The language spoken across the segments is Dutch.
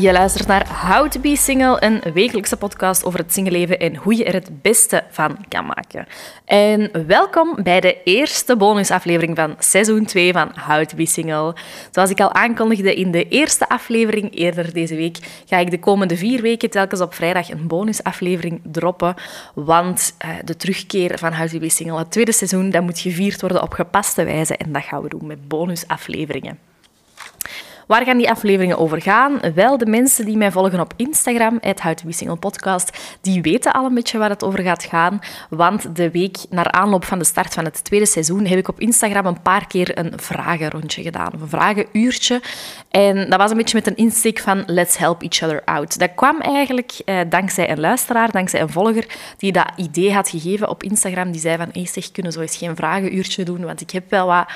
Je luistert naar How to Be Single, een wekelijkse podcast over het singleleven en hoe je er het beste van kan maken. En welkom bij de eerste bonusaflevering van seizoen 2 van How to Single. Zoals ik al aankondigde in de eerste aflevering eerder deze week, ga ik de komende vier weken telkens op vrijdag een bonusaflevering droppen. Want uh, de terugkeer van How to Be Single, het tweede seizoen, dat moet gevierd worden op gepaste wijze. En dat gaan we doen met bonusafleveringen. Waar gaan die afleveringen over gaan? Wel, de mensen die mij volgen op Instagram, het Podcast, die weten al een beetje waar het over gaat gaan. Want de week naar aanloop van de start van het tweede seizoen heb ik op Instagram een paar keer een vragenrondje gedaan. Een vragenuurtje. En dat was een beetje met een insteek van let's help each other out. Dat kwam eigenlijk eh, dankzij een luisteraar, dankzij een volger, die dat idee had gegeven op Instagram. Die zei van, hey, zeg, kunnen zo eens geen vragenuurtje doen? Want ik heb wel wat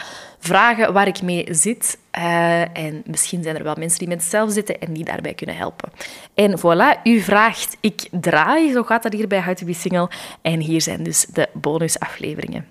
vragen waar ik mee zit. Uh, en misschien zijn er wel mensen die met hetzelfde zitten en die daarbij kunnen helpen. En voilà, u vraagt, ik draai. Zo gaat dat hier bij How Single. En hier zijn dus de bonusafleveringen.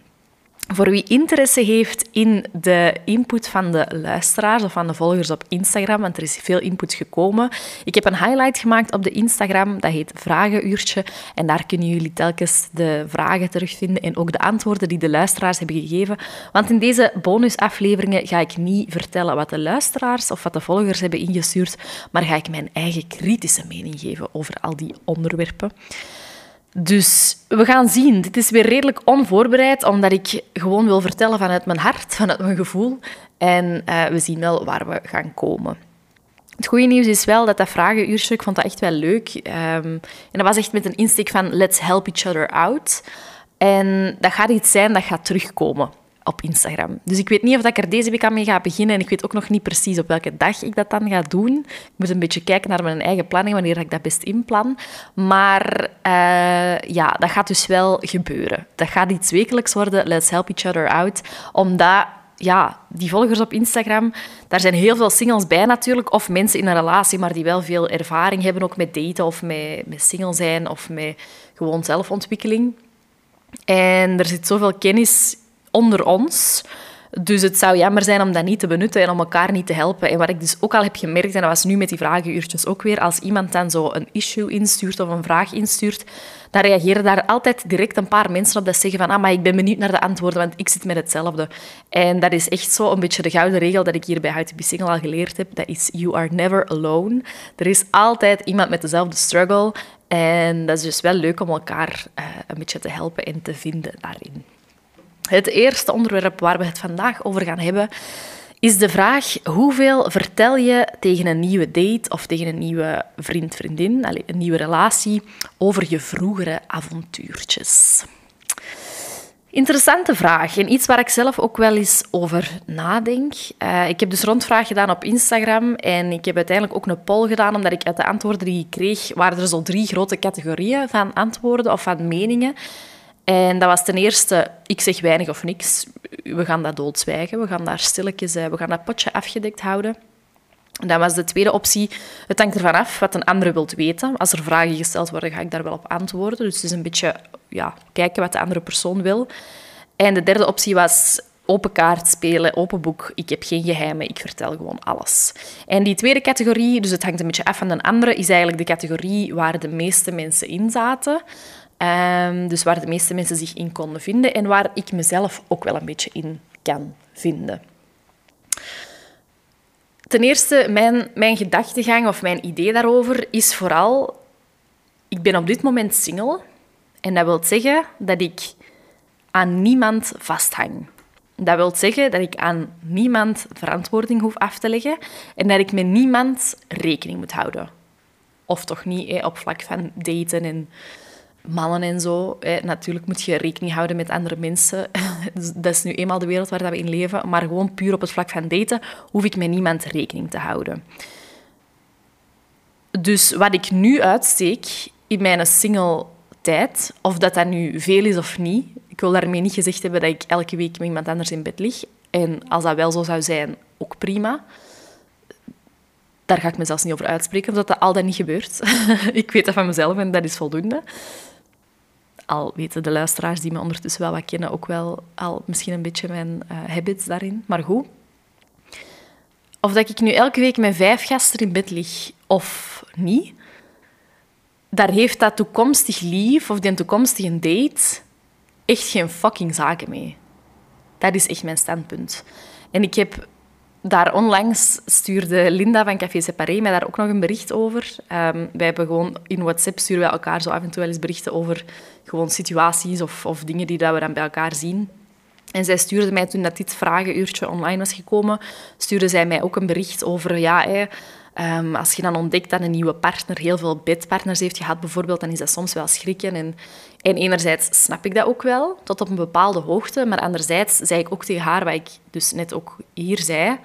Voor wie interesse heeft in de input van de luisteraars of van de volgers op Instagram, want er is veel input gekomen. Ik heb een highlight gemaakt op de Instagram, dat heet Vragenuurtje. En daar kunnen jullie telkens de vragen terugvinden en ook de antwoorden die de luisteraars hebben gegeven. Want in deze bonusafleveringen ga ik niet vertellen wat de luisteraars of wat de volgers hebben ingestuurd, maar ga ik mijn eigen kritische mening geven over al die onderwerpen. Dus we gaan zien. Dit is weer redelijk onvoorbereid, omdat ik gewoon wil vertellen vanuit mijn hart, vanuit mijn gevoel. En uh, we zien wel waar we gaan komen. Het goede nieuws is wel dat dat vragenuurtje, ik vond dat echt wel leuk. Um, en dat was echt met een insteek van let's help each other out. En dat gaat iets zijn dat gaat terugkomen op Instagram. Dus ik weet niet of ik er deze week aan mee ga beginnen. En ik weet ook nog niet precies op welke dag ik dat dan ga doen. Ik moet een beetje kijken naar mijn eigen planning, wanneer ik dat best inplan. Maar uh, ja, dat gaat dus wel gebeuren. Dat gaat iets wekelijks worden. Let's help each other out. Omdat ja, die volgers op Instagram, daar zijn heel veel singles bij natuurlijk. Of mensen in een relatie, maar die wel veel ervaring hebben ook met daten of met, met single zijn of met gewoon zelfontwikkeling. En er zit zoveel kennis onder ons. Dus het zou jammer zijn om dat niet te benutten en om elkaar niet te helpen. En wat ik dus ook al heb gemerkt, en dat was nu met die vragenuurtjes ook weer, als iemand dan zo een issue instuurt of een vraag instuurt, dan reageren daar altijd direct een paar mensen op dat zeggen van ah, maar ik ben benieuwd naar de antwoorden, want ik zit met hetzelfde. En dat is echt zo een beetje de gouden regel dat ik hier bij Be Single al geleerd heb. Dat is you are never alone. Er is altijd iemand met dezelfde struggle. En dat is dus wel leuk om elkaar uh, een beetje te helpen en te vinden daarin. Het eerste onderwerp waar we het vandaag over gaan hebben is de vraag: hoeveel vertel je tegen een nieuwe date of tegen een nieuwe vriend, vriendin, een nieuwe relatie over je vroegere avontuurtjes? Interessante vraag en iets waar ik zelf ook wel eens over nadenk. Uh, ik heb dus rondvraag gedaan op Instagram en ik heb uiteindelijk ook een poll gedaan, omdat ik uit de antwoorden die ik kreeg, waren er zo drie grote categorieën van antwoorden of van meningen. En dat was ten eerste, ik zeg weinig of niks. We gaan dat doodzwijgen. We gaan daar stilletjes, eh, we gaan dat potje afgedekt houden. Dan was de tweede optie, het hangt ervan af wat een andere wilt weten. Als er vragen gesteld worden, ga ik daar wel op antwoorden. Dus het is een beetje ja, kijken wat de andere persoon wil. En de derde optie was open kaart spelen, open boek. Ik heb geen geheimen, ik vertel gewoon alles. En die tweede categorie, dus het hangt een beetje af van de andere, is eigenlijk de categorie waar de meeste mensen in zaten. Um, dus waar de meeste mensen zich in konden vinden en waar ik mezelf ook wel een beetje in kan vinden. Ten eerste, mijn, mijn gedachtegang of mijn idee daarover is vooral... Ik ben op dit moment single. En dat wil zeggen dat ik aan niemand vasthang. Dat wil zeggen dat ik aan niemand verantwoording hoef af te leggen en dat ik met niemand rekening moet houden. Of toch niet op vlak van daten en mannen en zo. Natuurlijk moet je rekening houden met andere mensen. Dat is nu eenmaal de wereld waar we in leven. Maar gewoon puur op het vlak van daten hoef ik met niemand rekening te houden. Dus wat ik nu uitsteek in mijn single tijd, of dat dat nu veel is of niet, ik wil daarmee niet gezegd hebben dat ik elke week met iemand anders in bed lig. En als dat wel zo zou zijn, ook prima. daar ga ik me zelfs niet over uitspreken, omdat dat al dan niet gebeurt. ik weet dat van mezelf en dat is voldoende. Al weten de luisteraars die me ondertussen wel wat kennen ook wel al misschien een beetje mijn uh, habits daarin. Maar goed. Of dat ik nu elke week met vijf gasten in bed lig of niet, daar heeft dat toekomstig lief of die toekomstige date echt geen fucking zaken mee. Dat is echt mijn standpunt. En ik heb daar onlangs stuurde Linda van Café Separé mij daar ook nog een bericht over. Um, wij hebben gewoon in WhatsApp sturen wij elkaar zo af en toe wel eens berichten over gewoon situaties of, of dingen die dat we dan bij elkaar zien. En zij stuurde mij toen dat dit vragenuurtje online was gekomen, stuurde zij mij ook een bericht over ja, Ehm, als je dan ontdekt dat een nieuwe partner heel veel bedpartners heeft gehad, bijvoorbeeld, dan is dat soms wel schrikken. En, en enerzijds snap ik dat ook wel, tot op een bepaalde hoogte. Maar anderzijds zei ik ook tegen haar, wat ik dus net ook hier zei,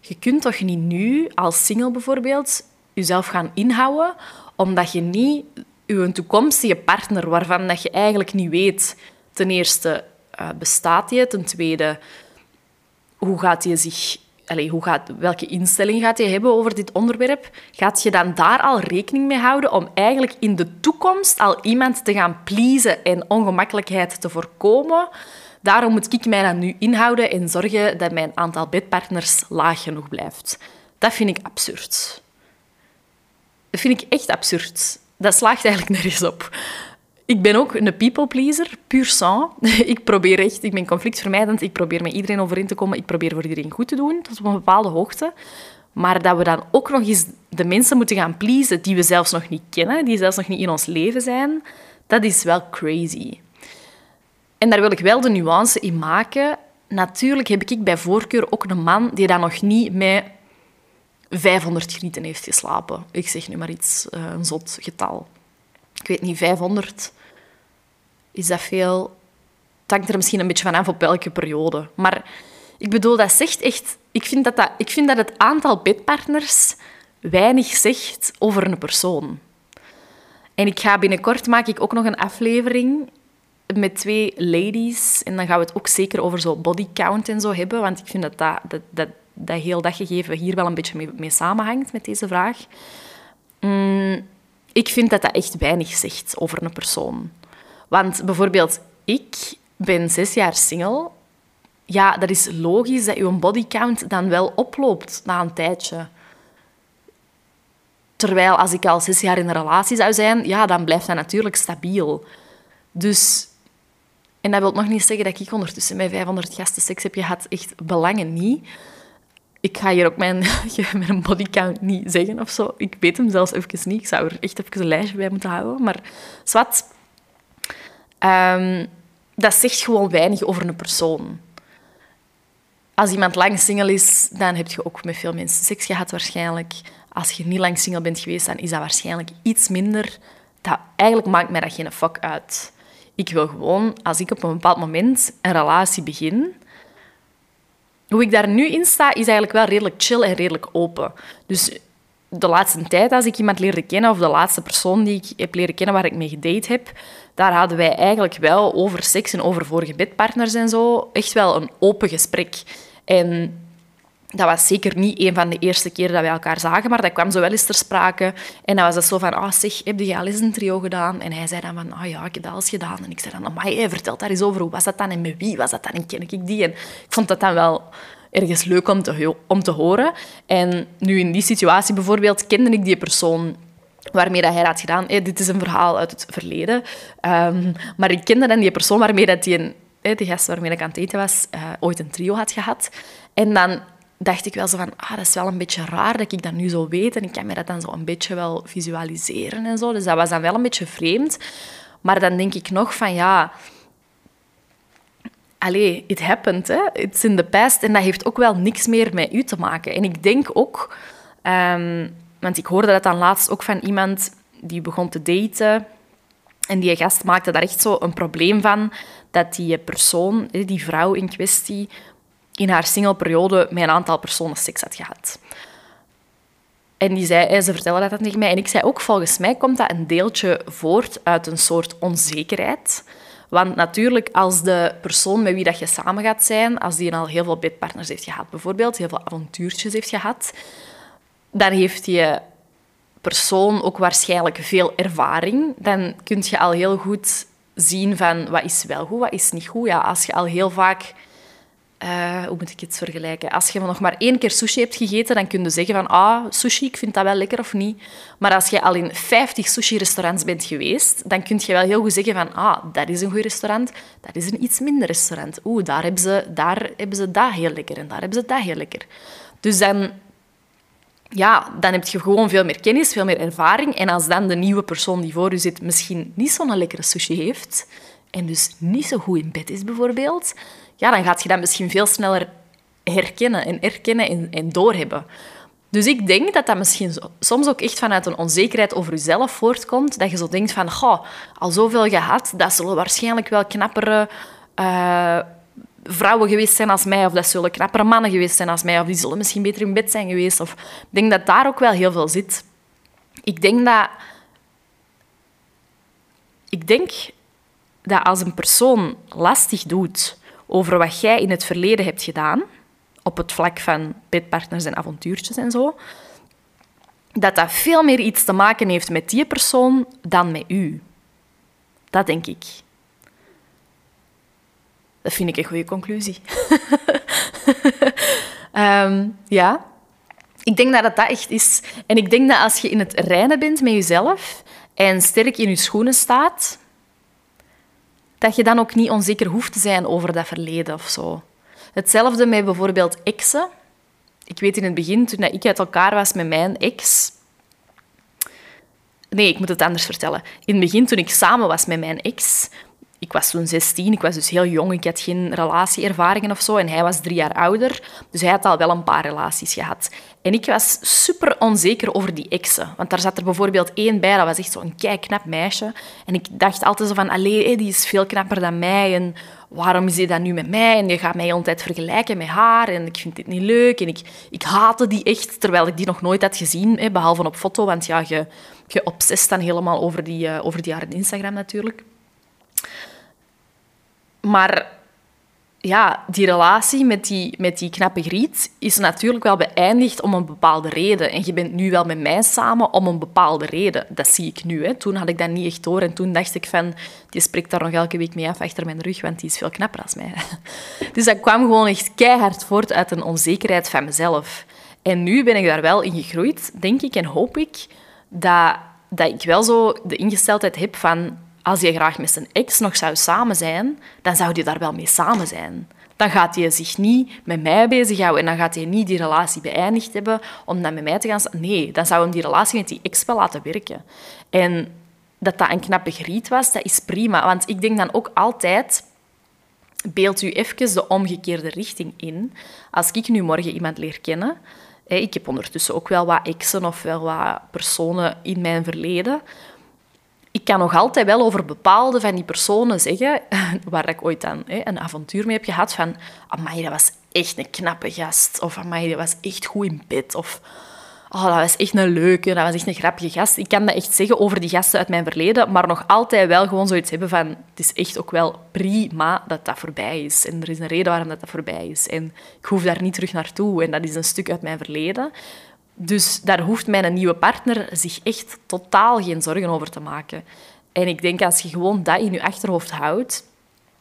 je kunt toch niet nu, als single bijvoorbeeld, jezelf gaan inhouden, omdat je niet je toekomstige partner, waarvan dat je eigenlijk niet weet, ten eerste, uh, bestaat die, ten tweede, hoe gaat hij zich hoe gaat, welke instelling gaat je hebben over dit onderwerp? Gaat je dan daar al rekening mee houden om eigenlijk in de toekomst al iemand te gaan pleasen en ongemakkelijkheid te voorkomen? Daarom moet ik mij dan nu inhouden en zorgen dat mijn aantal bedpartners laag genoeg blijft. Dat vind ik absurd. Dat vind ik echt absurd. Dat slaagt eigenlijk nergens op. Ik ben ook een people pleaser, puur sang. Ik probeer echt, ik ben conflictvermijdend, ik probeer met iedereen overeen te komen, ik probeer voor iedereen goed te doen, tot op een bepaalde hoogte. Maar dat we dan ook nog eens de mensen moeten gaan pleasen die we zelfs nog niet kennen, die zelfs nog niet in ons leven zijn, dat is wel crazy. En daar wil ik wel de nuance in maken. Natuurlijk heb ik bij voorkeur ook een man die dan nog niet met 500 grieten heeft geslapen. Ik zeg nu maar iets, eh, een zot getal. Ik weet niet, 500 is dat veel. Het hangt er misschien een beetje van af op welke periode. Maar ik bedoel, dat zegt echt... Ik vind dat, dat, ik vind dat het aantal bedpartners weinig zegt over een persoon. En ik ga binnenkort maak ik ook nog een aflevering met twee ladies. En dan gaan we het ook zeker over zo body count en zo hebben. Want ik vind dat dat, dat, dat, heel dat gegeven hier wel een beetje mee, mee samenhangt met deze vraag. Mm, ik vind dat dat echt weinig zegt over een persoon. Want bijvoorbeeld, ik ben zes jaar single. Ja, dat is logisch dat je bodycount dan wel oploopt na een tijdje. Terwijl als ik al zes jaar in een relatie zou zijn, ja, dan blijft dat natuurlijk stabiel. Dus, en dat wil nog niet zeggen dat ik ondertussen met 500 gasten seks heb gehad. Echt belangen niet. Ik ga hier ook mijn, bodycount niet zeggen of zo. Ik weet hem zelfs even niet. Ik zou er echt even een lijstje bij moeten houden. Maar zwart, Um, dat zegt gewoon weinig over een persoon. Als iemand lang single is, dan heb je ook met veel mensen seks gehad waarschijnlijk. Als je niet lang single bent geweest, dan is dat waarschijnlijk iets minder. Dat, eigenlijk maakt mij dat geen fuck uit. Ik wil gewoon, als ik op een bepaald moment een relatie begin, hoe ik daar nu in sta, is eigenlijk wel redelijk chill en redelijk open. Dus de laatste tijd, als ik iemand leerde kennen, of de laatste persoon die ik heb leren kennen waar ik mee gedate heb, daar hadden wij eigenlijk wel over seks en over vorige bedpartners en zo echt wel een open gesprek. En dat was zeker niet een van de eerste keren dat wij elkaar zagen, maar dat kwam zo wel eens ter sprake. En dan was het zo van, ah, zeg, heb je al eens een trio gedaan? En hij zei dan van, ah ja, ik heb dat al gedaan. En ik zei dan, maar vertelt daar eens over, hoe was dat dan en met wie was dat dan? En ken ik die? En ik vond dat dan wel ergens leuk om te, om te horen. En nu in die situatie bijvoorbeeld kende ik die persoon waarmee dat hij had gedaan. dit is een verhaal uit het verleden. Um, maar ik kende dan die persoon waarmee dat die, een, de gast waarmee ik aan het eten was, uh, ooit een trio had gehad. En dan dacht ik wel zo van, ah, dat is wel een beetje raar dat ik dat nu zo weet. En ik kan me dat dan zo een beetje wel visualiseren en zo. Dus dat was dan wel een beetje vreemd. Maar dan denk ik nog van, ja... Allee, it happened, hè. It's in the past. En dat heeft ook wel niks meer met u te maken. En ik denk ook... Um, want ik hoorde dat dan laatst ook van iemand die begon te daten. En die gast maakte daar echt zo een probleem van dat die persoon, die vrouw in kwestie, in haar singleperiode met een aantal personen seks had gehad. En die zei, ze vertelde dat tegen mij. En ik zei ook, volgens mij komt dat een deeltje voort uit een soort onzekerheid. Want natuurlijk, als de persoon met wie dat je samen gaat zijn, als die al heel veel bedpartners heeft gehad, bijvoorbeeld, heel veel avontuurtjes heeft gehad, dan heeft die persoon ook waarschijnlijk veel ervaring. Dan kun je al heel goed zien van wat is wel goed, wat is niet goed. Ja, als je al heel vaak uh, hoe moet ik het vergelijken? Als je nog maar één keer sushi hebt gegeten, dan kun je zeggen van ah, sushi, ik vind dat wel lekker of niet. Maar als je al in 50 sushi-restaurants bent geweest, dan kun je wel heel goed zeggen van ah, dat is een goed restaurant, dat is een iets minder restaurant. Oeh, daar hebben ze, daar hebben ze dat heel lekker en daar hebben ze dat heel lekker. Dus dan, ja, dan heb je gewoon veel meer kennis, veel meer ervaring. En als dan de nieuwe persoon die voor je zit misschien niet zo'n lekkere sushi heeft en dus niet zo goed in bed is bijvoorbeeld ja, dan gaat je dat misschien veel sneller herkennen en erkennen en, en doorhebben. Dus ik denk dat dat misschien soms ook echt vanuit een onzekerheid over jezelf voortkomt. Dat je zo denkt van, goh, al zoveel gehad, dat zullen waarschijnlijk wel knappere uh, vrouwen geweest zijn als mij, of dat zullen knappere mannen geweest zijn als mij, of die zullen misschien beter in bed zijn geweest. Of, ik denk dat daar ook wel heel veel zit. Ik denk dat... Ik denk dat als een persoon lastig doet over wat jij in het verleden hebt gedaan, op het vlak van bedpartners en avontuurtjes en zo, dat dat veel meer iets te maken heeft met die persoon dan met u. Dat denk ik. Dat vind ik een goede conclusie. Ehm, ja, ik denk dat dat echt is. En ik denk dat als je in het reinen bent met jezelf en sterk in je schoenen staat, dat je dan ook niet onzeker hoeft te zijn over dat verleden of zo. Hetzelfde met bijvoorbeeld exen. Ik weet in het begin, toen ik uit elkaar was met mijn ex... Nee, ik moet het anders vertellen. In het begin, toen ik samen was met mijn ex, ik was toen 16, ik was dus heel jong, ik had geen relatieervaringen of zo. En hij was drie jaar ouder, dus hij had al wel een paar relaties gehad. En ik was super onzeker over die exen. Want daar zat er bijvoorbeeld één bij, dat was echt zo'n knap meisje. En ik dacht altijd zo van, allee, die is veel knapper dan mij. En waarom is hij dan nu met mij? En je gaat mij altijd vergelijken met haar. En ik vind dit niet leuk. En ik, ik haatte die echt, terwijl ik die nog nooit had gezien. Hè, behalve op foto, want ja, je, je obsesst dan helemaal over die, uh, over die haar Instagram natuurlijk. Maar ja, die relatie met die, met die knappe Griet is natuurlijk wel beëindigd om een bepaalde reden. En je bent nu wel met mij samen om een bepaalde reden. Dat zie ik nu. Hè. Toen had ik dat niet echt door. En toen dacht ik van, die spreekt daar nog elke week mee af achter mijn rug, want die is veel knapper als mij. Dus dat kwam gewoon echt keihard voort uit een onzekerheid van mezelf. En nu ben ik daar wel in gegroeid, denk ik, en hoop ik dat, dat ik wel zo de ingesteldheid heb van als je graag met zijn ex nog zou samen zijn, dan zou je daar wel mee samen zijn. Dan gaat hij zich niet met mij bezighouden en dan gaat hij niet die relatie beëindigd hebben om dan met mij te gaan... Nee, dan zou hem die relatie met die ex wel laten werken. En dat dat een knappe griet was, dat is prima. Want ik denk dan ook altijd... Beeld u even de omgekeerde richting in. Als ik nu morgen iemand leer kennen... Ik heb ondertussen ook wel wat exen of wel wat personen in mijn verleden ik kan nog altijd wel over bepaalde van die personen zeggen, waar ik ooit aan hè, een avontuur mee heb gehad, van amai, dat was echt een knappe gast. Of amai, dat was echt goed in bed. Of oh, dat was echt een leuke, dat was echt een grappige gast. Ik kan dat echt zeggen over die gasten uit mijn verleden, maar nog altijd wel gewoon zoiets hebben van het is echt ook wel prima dat dat voorbij is. En er is een reden waarom dat, dat voorbij is. En ik hoef daar niet terug naartoe. En dat is een stuk uit mijn verleden. Dus daar hoeft mijn nieuwe partner zich echt totaal geen zorgen over te maken. En ik denk als je gewoon dat in je achterhoofd houdt,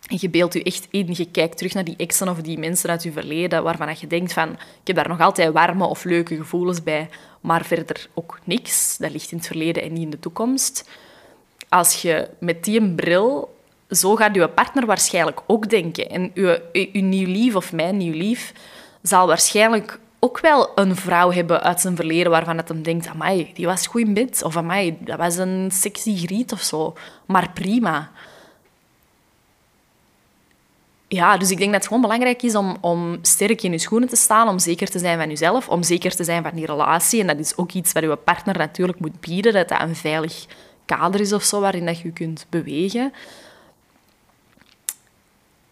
en je beeldt je echt in, je kijkt terug naar die exen of die mensen uit je verleden, waarvan je denkt van, ik heb daar nog altijd warme of leuke gevoelens bij, maar verder ook niks. Dat ligt in het verleden en niet in de toekomst. Als je met die bril, zo gaat je partner waarschijnlijk ook denken. En je, je nieuw lief of mijn nieuw lief zal waarschijnlijk ook wel een vrouw hebben uit zijn verleden waarvan het hem denkt, amai, die was goed in bed. Of amai, dat was een sexy griet of zo. Maar prima. Ja, dus ik denk dat het gewoon belangrijk is om, om sterk in je schoenen te staan, om zeker te zijn van jezelf, om zeker te zijn van die relatie. En dat is ook iets wat je partner natuurlijk moet bieden, dat dat een veilig kader is of zo, waarin dat je kunt bewegen.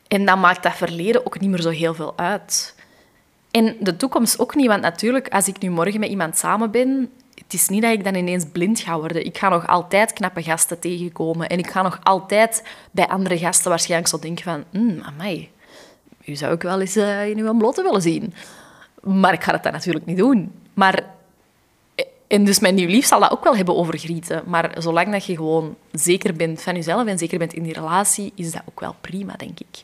En dan maakt dat verleden ook niet meer zo heel veel uit. En de toekomst ook niet, want natuurlijk, als ik nu morgen met iemand samen ben, het is niet dat ik dan ineens blind ga worden. Ik ga nog altijd knappe gasten tegenkomen. En ik ga nog altijd bij andere gasten waarschijnlijk zo denken van... Mm, amai, u zou ik wel eens uh, in uw blote willen zien. Maar ik ga dat natuurlijk niet doen. Maar En dus mijn nieuw lief zal dat ook wel hebben over grieten. Maar zolang dat je gewoon zeker bent van jezelf en zeker bent in die relatie, is dat ook wel prima, denk ik.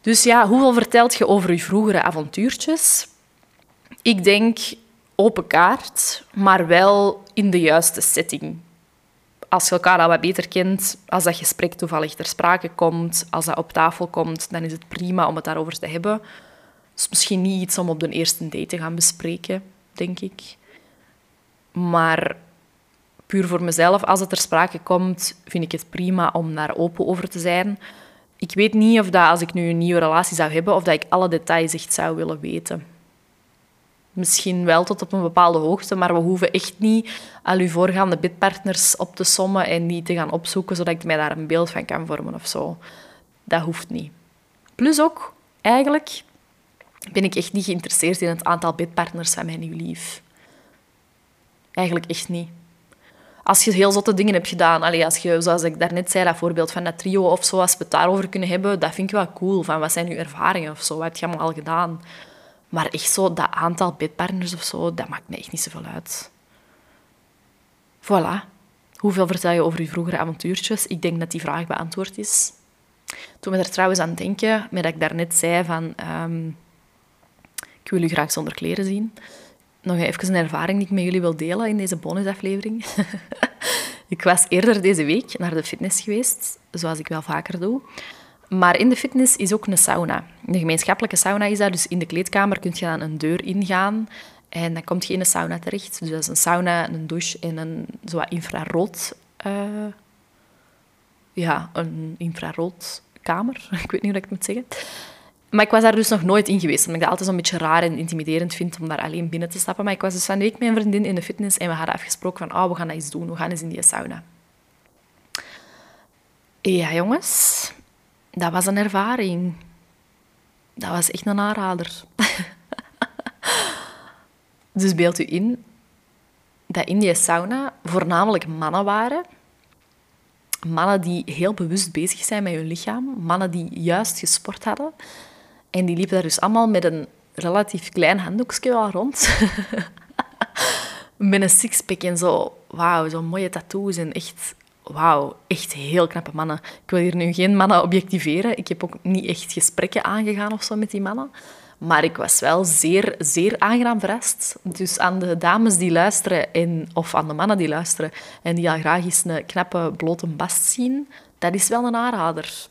Dus ja, hoeveel vertelt je over je vroegere avontuurtjes? Ik denk open kaart, maar wel in de juiste setting. Als je elkaar al wat beter kent, als dat gesprek toevallig ter sprake komt, als dat op tafel komt, dan is het prima om het daarover te hebben. Het is misschien niet iets om op de eerste date te gaan bespreken, denk ik. Maar puur voor mezelf, als het ter sprake komt, vind ik het prima om daar open over te zijn. Ik weet niet of dat als ik nu een nieuwe relatie zou hebben, of dat ik alle details echt zou willen weten. Misschien wel tot op een bepaalde hoogte, maar we hoeven echt niet al uw voorgaande bidpartners op te sommen en die te gaan opzoeken, zodat ik mij daar een beeld van kan vormen of zo. Dat hoeft niet. Plus ook, eigenlijk ben ik echt niet geïnteresseerd in het aantal bidpartners van mijn nieuw lief. Eigenlijk echt niet. Als je heel zotte dingen hebt gedaan, als je, zoals ik daarnet zei, dat voorbeeld van dat trio of zo, als we het daarover kunnen hebben, dat vind ik wel cool. Van, wat zijn uw ervaringen of zo? Wat heb je allemaal al gedaan? Maar echt zo, dat aantal bedpartners of zo, dat maakt me echt niet zoveel uit. Voilà. Hoeveel vertel je over je vroegere avontuurtjes? Ik denk dat die vraag beantwoord is. Toen we er trouwens aan denken, met dat ik daarnet zei van... Um, ik wil u graag zonder kleren zien nog even een ervaring die ik met jullie wil delen in deze bonusaflevering. ik was eerder deze week naar de fitness geweest, zoals ik wel vaker doe. Maar in de fitness is ook een sauna. Een gemeenschappelijke sauna is daar, dus in de kleedkamer kun je dan een deur ingaan en dan komt je in een sauna terecht. Dus dat is een sauna, een douche en een zo infrarood... Uh, ja, een infraroodkamer. ik weet niet hoe ik het moet zeggen. Maar ik was daar dus nog nooit in geweest, omdat ik dat altijd zo'n beetje raar en intimiderend vind om daar alleen binnen te stappen. Maar ik was dus van de week met een vriendin in de fitness en we hadden afgesproken van, oh, we gaan dat eens doen, we gaan eens in die sauna. Ja, jongens, dat was een ervaring. Dat was echt een aanrader. dus beeld u in dat in die sauna voornamelijk mannen waren. Mannen die heel bewust bezig zijn met hun lichaam. Mannen die juist gesport hadden. En die liepen daar dus allemaal met een relatief klein handdoekje al rond. met een sixpack en zo. Wauw, zo'n mooie tattoos en echt... Wauw, echt heel knappe mannen. Ik wil hier nu geen mannen objectiveren. Ik heb ook niet echt gesprekken aangegaan of zo met die mannen. Maar ik was wel zeer, zeer aangenaam verrast. Dus aan de dames die luisteren, en, of aan de mannen die luisteren, en die al graag eens een knappe blote bast zien, dat is wel een aanrader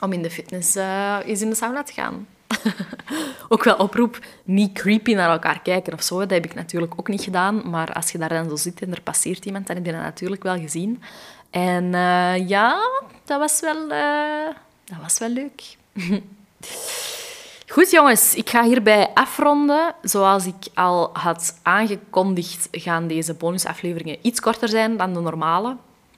om in de fitness uh, eens in de sauna te gaan. ook wel oproep, niet creepy naar elkaar kijken of zo. Dat heb ik natuurlijk ook niet gedaan. Maar als je daar dan zo zit en er passeert iemand, dan heb je dat natuurlijk wel gezien. En uh, ja, dat was wel, uh, dat was wel leuk. Goed, jongens, ik ga hierbij afronden. Zoals ik al had aangekondigd, gaan deze bonusafleveringen iets korter zijn dan de normale.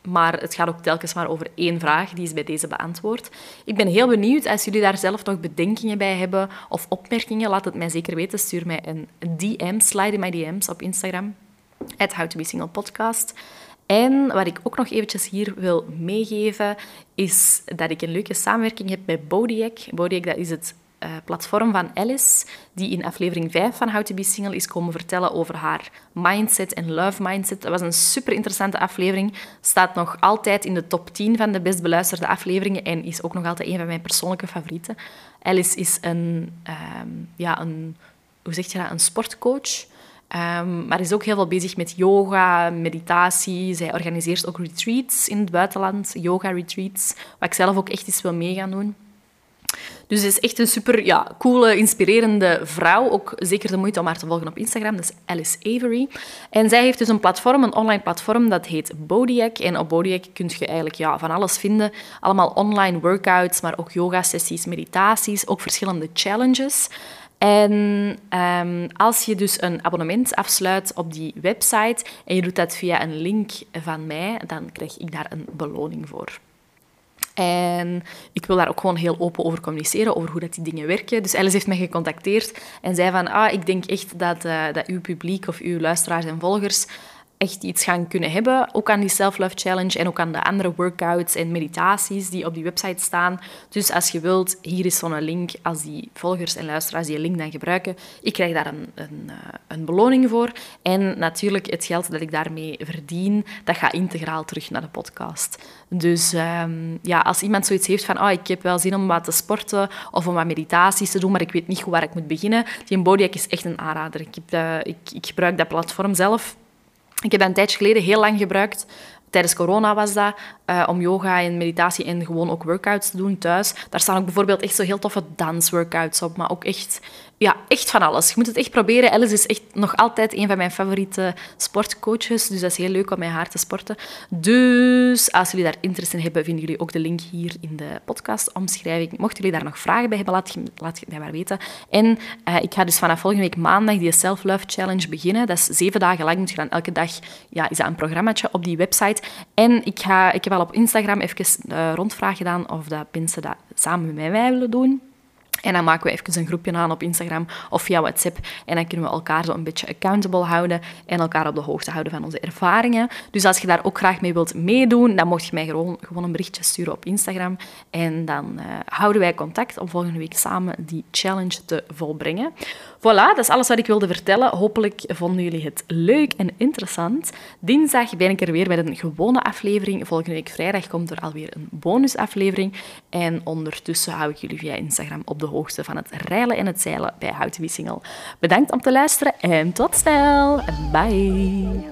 Maar het gaat ook telkens maar over één vraag, die is bij deze beantwoord. Ik ben heel benieuwd, als jullie daar zelf nog bedenkingen bij hebben of opmerkingen, laat het mij zeker weten. Stuur mij een DM, slide in mijn DM's op Instagram, at How to Be Single Podcast. En wat ik ook nog eventjes hier wil meegeven, is dat ik een leuke samenwerking heb met Bodiac. Bodiac, dat is het uh, platform van Alice, die in aflevering 5 van How to Be Single is komen vertellen over haar mindset en love mindset. Dat was een super interessante aflevering. Staat nog altijd in de top 10 van de best beluisterde afleveringen en is ook nog altijd een van mijn persoonlijke favorieten. Alice is een, um, ja, een, hoe zeg je dat, een sportcoach. Um, maar is ook heel veel bezig met yoga, meditatie. Zij organiseert ook retreats in het buitenland, yoga-retreats, wat ik zelf ook echt eens wil mee gaan doen. Dus ze is echt een super ja, coole, inspirerende vrouw. Ook zeker de moeite om haar te volgen op Instagram. Dat is Alice Avery. En zij heeft dus een platform, een online platform, dat heet Bodiac. En op Bodiac kun je eigenlijk ja, van alles vinden. Allemaal online workouts, maar ook yoga-sessies, meditaties, ook verschillende challenges. En um, als je dus een abonnement afsluit op die website en je doet dat via een link van mij, dan krijg ik daar een beloning voor. En ik wil daar ook gewoon heel open over communiceren, over hoe dat die dingen werken. Dus Alice heeft mij gecontacteerd en zei van, ah, ik denk echt dat, uh, dat uw publiek of uw luisteraars en volgers echt iets gaan kunnen hebben. Ook aan die Self-Love Challenge en ook aan de andere workouts en meditaties die op die website staan. Dus als je wilt, hier is zo'n link. Als die volgers en luisteraars die link dan gebruiken, ik krijg daar een, een, eh, een beloning voor. En natuurlijk, het geld dat ik daarmee verdien, dat gaat integraal terug naar de podcast. Dus ehm, ja, als iemand zoiets heeft van oh, ik heb wel zin om wat te sporten of om wat meditaties te doen, maar ik weet niet goed waar ik moet beginnen, die Bodyhack is echt een aanrader. Ik, ik gebruik dat platform zelf. Ik heb dat een tijdje geleden heel lang gebruikt. Tijdens corona was dat, uh, om yoga en meditatie en gewoon ook workouts te doen thuis. Daar staan ook bijvoorbeeld echt zo heel toffe dansworkouts op, maar ook echt ja, echt van alles. Je moet het echt proberen. Alice is echt nog altijd een van mijn favoriete sportcoaches. Dus dat is heel leuk om met haar te sporten. Dus als jullie daar interesse in hebben, vinden jullie ook de link hier in de podcastomschrijving. Mochten jullie daar nog vragen bij hebben, laat, laat het mij maar weten. En uh, ik ga dus vanaf volgende week maandag die Self-Love Challenge beginnen. Dat is zeven dagen lang. Moet je dan elke dag... Ja, is dat een programmaatje op die website. En ik, ga, ik heb al op Instagram even uh, rondvraag gedaan of dat mensen dat samen met mij willen doen. En dan maken we even een groepje aan op Instagram of via WhatsApp. En dan kunnen we elkaar zo een beetje accountable houden en elkaar op de hoogte houden van onze ervaringen. Dus als je daar ook graag mee wilt meedoen, dan mocht je mij gewoon, gewoon een berichtje sturen op Instagram. En dan uh, houden wij contact om volgende week samen die challenge te volbrengen. Voilà, dat is alles wat ik wilde vertellen. Hopelijk vonden jullie het leuk en interessant. Dinsdag ben ik er weer met een gewone aflevering. Volgende week vrijdag komt er alweer een bonusaflevering. En ondertussen hou ik jullie via Instagram op de hoogte van het reilen en het zeilen bij Single. Bedankt om te luisteren en tot snel. Bye.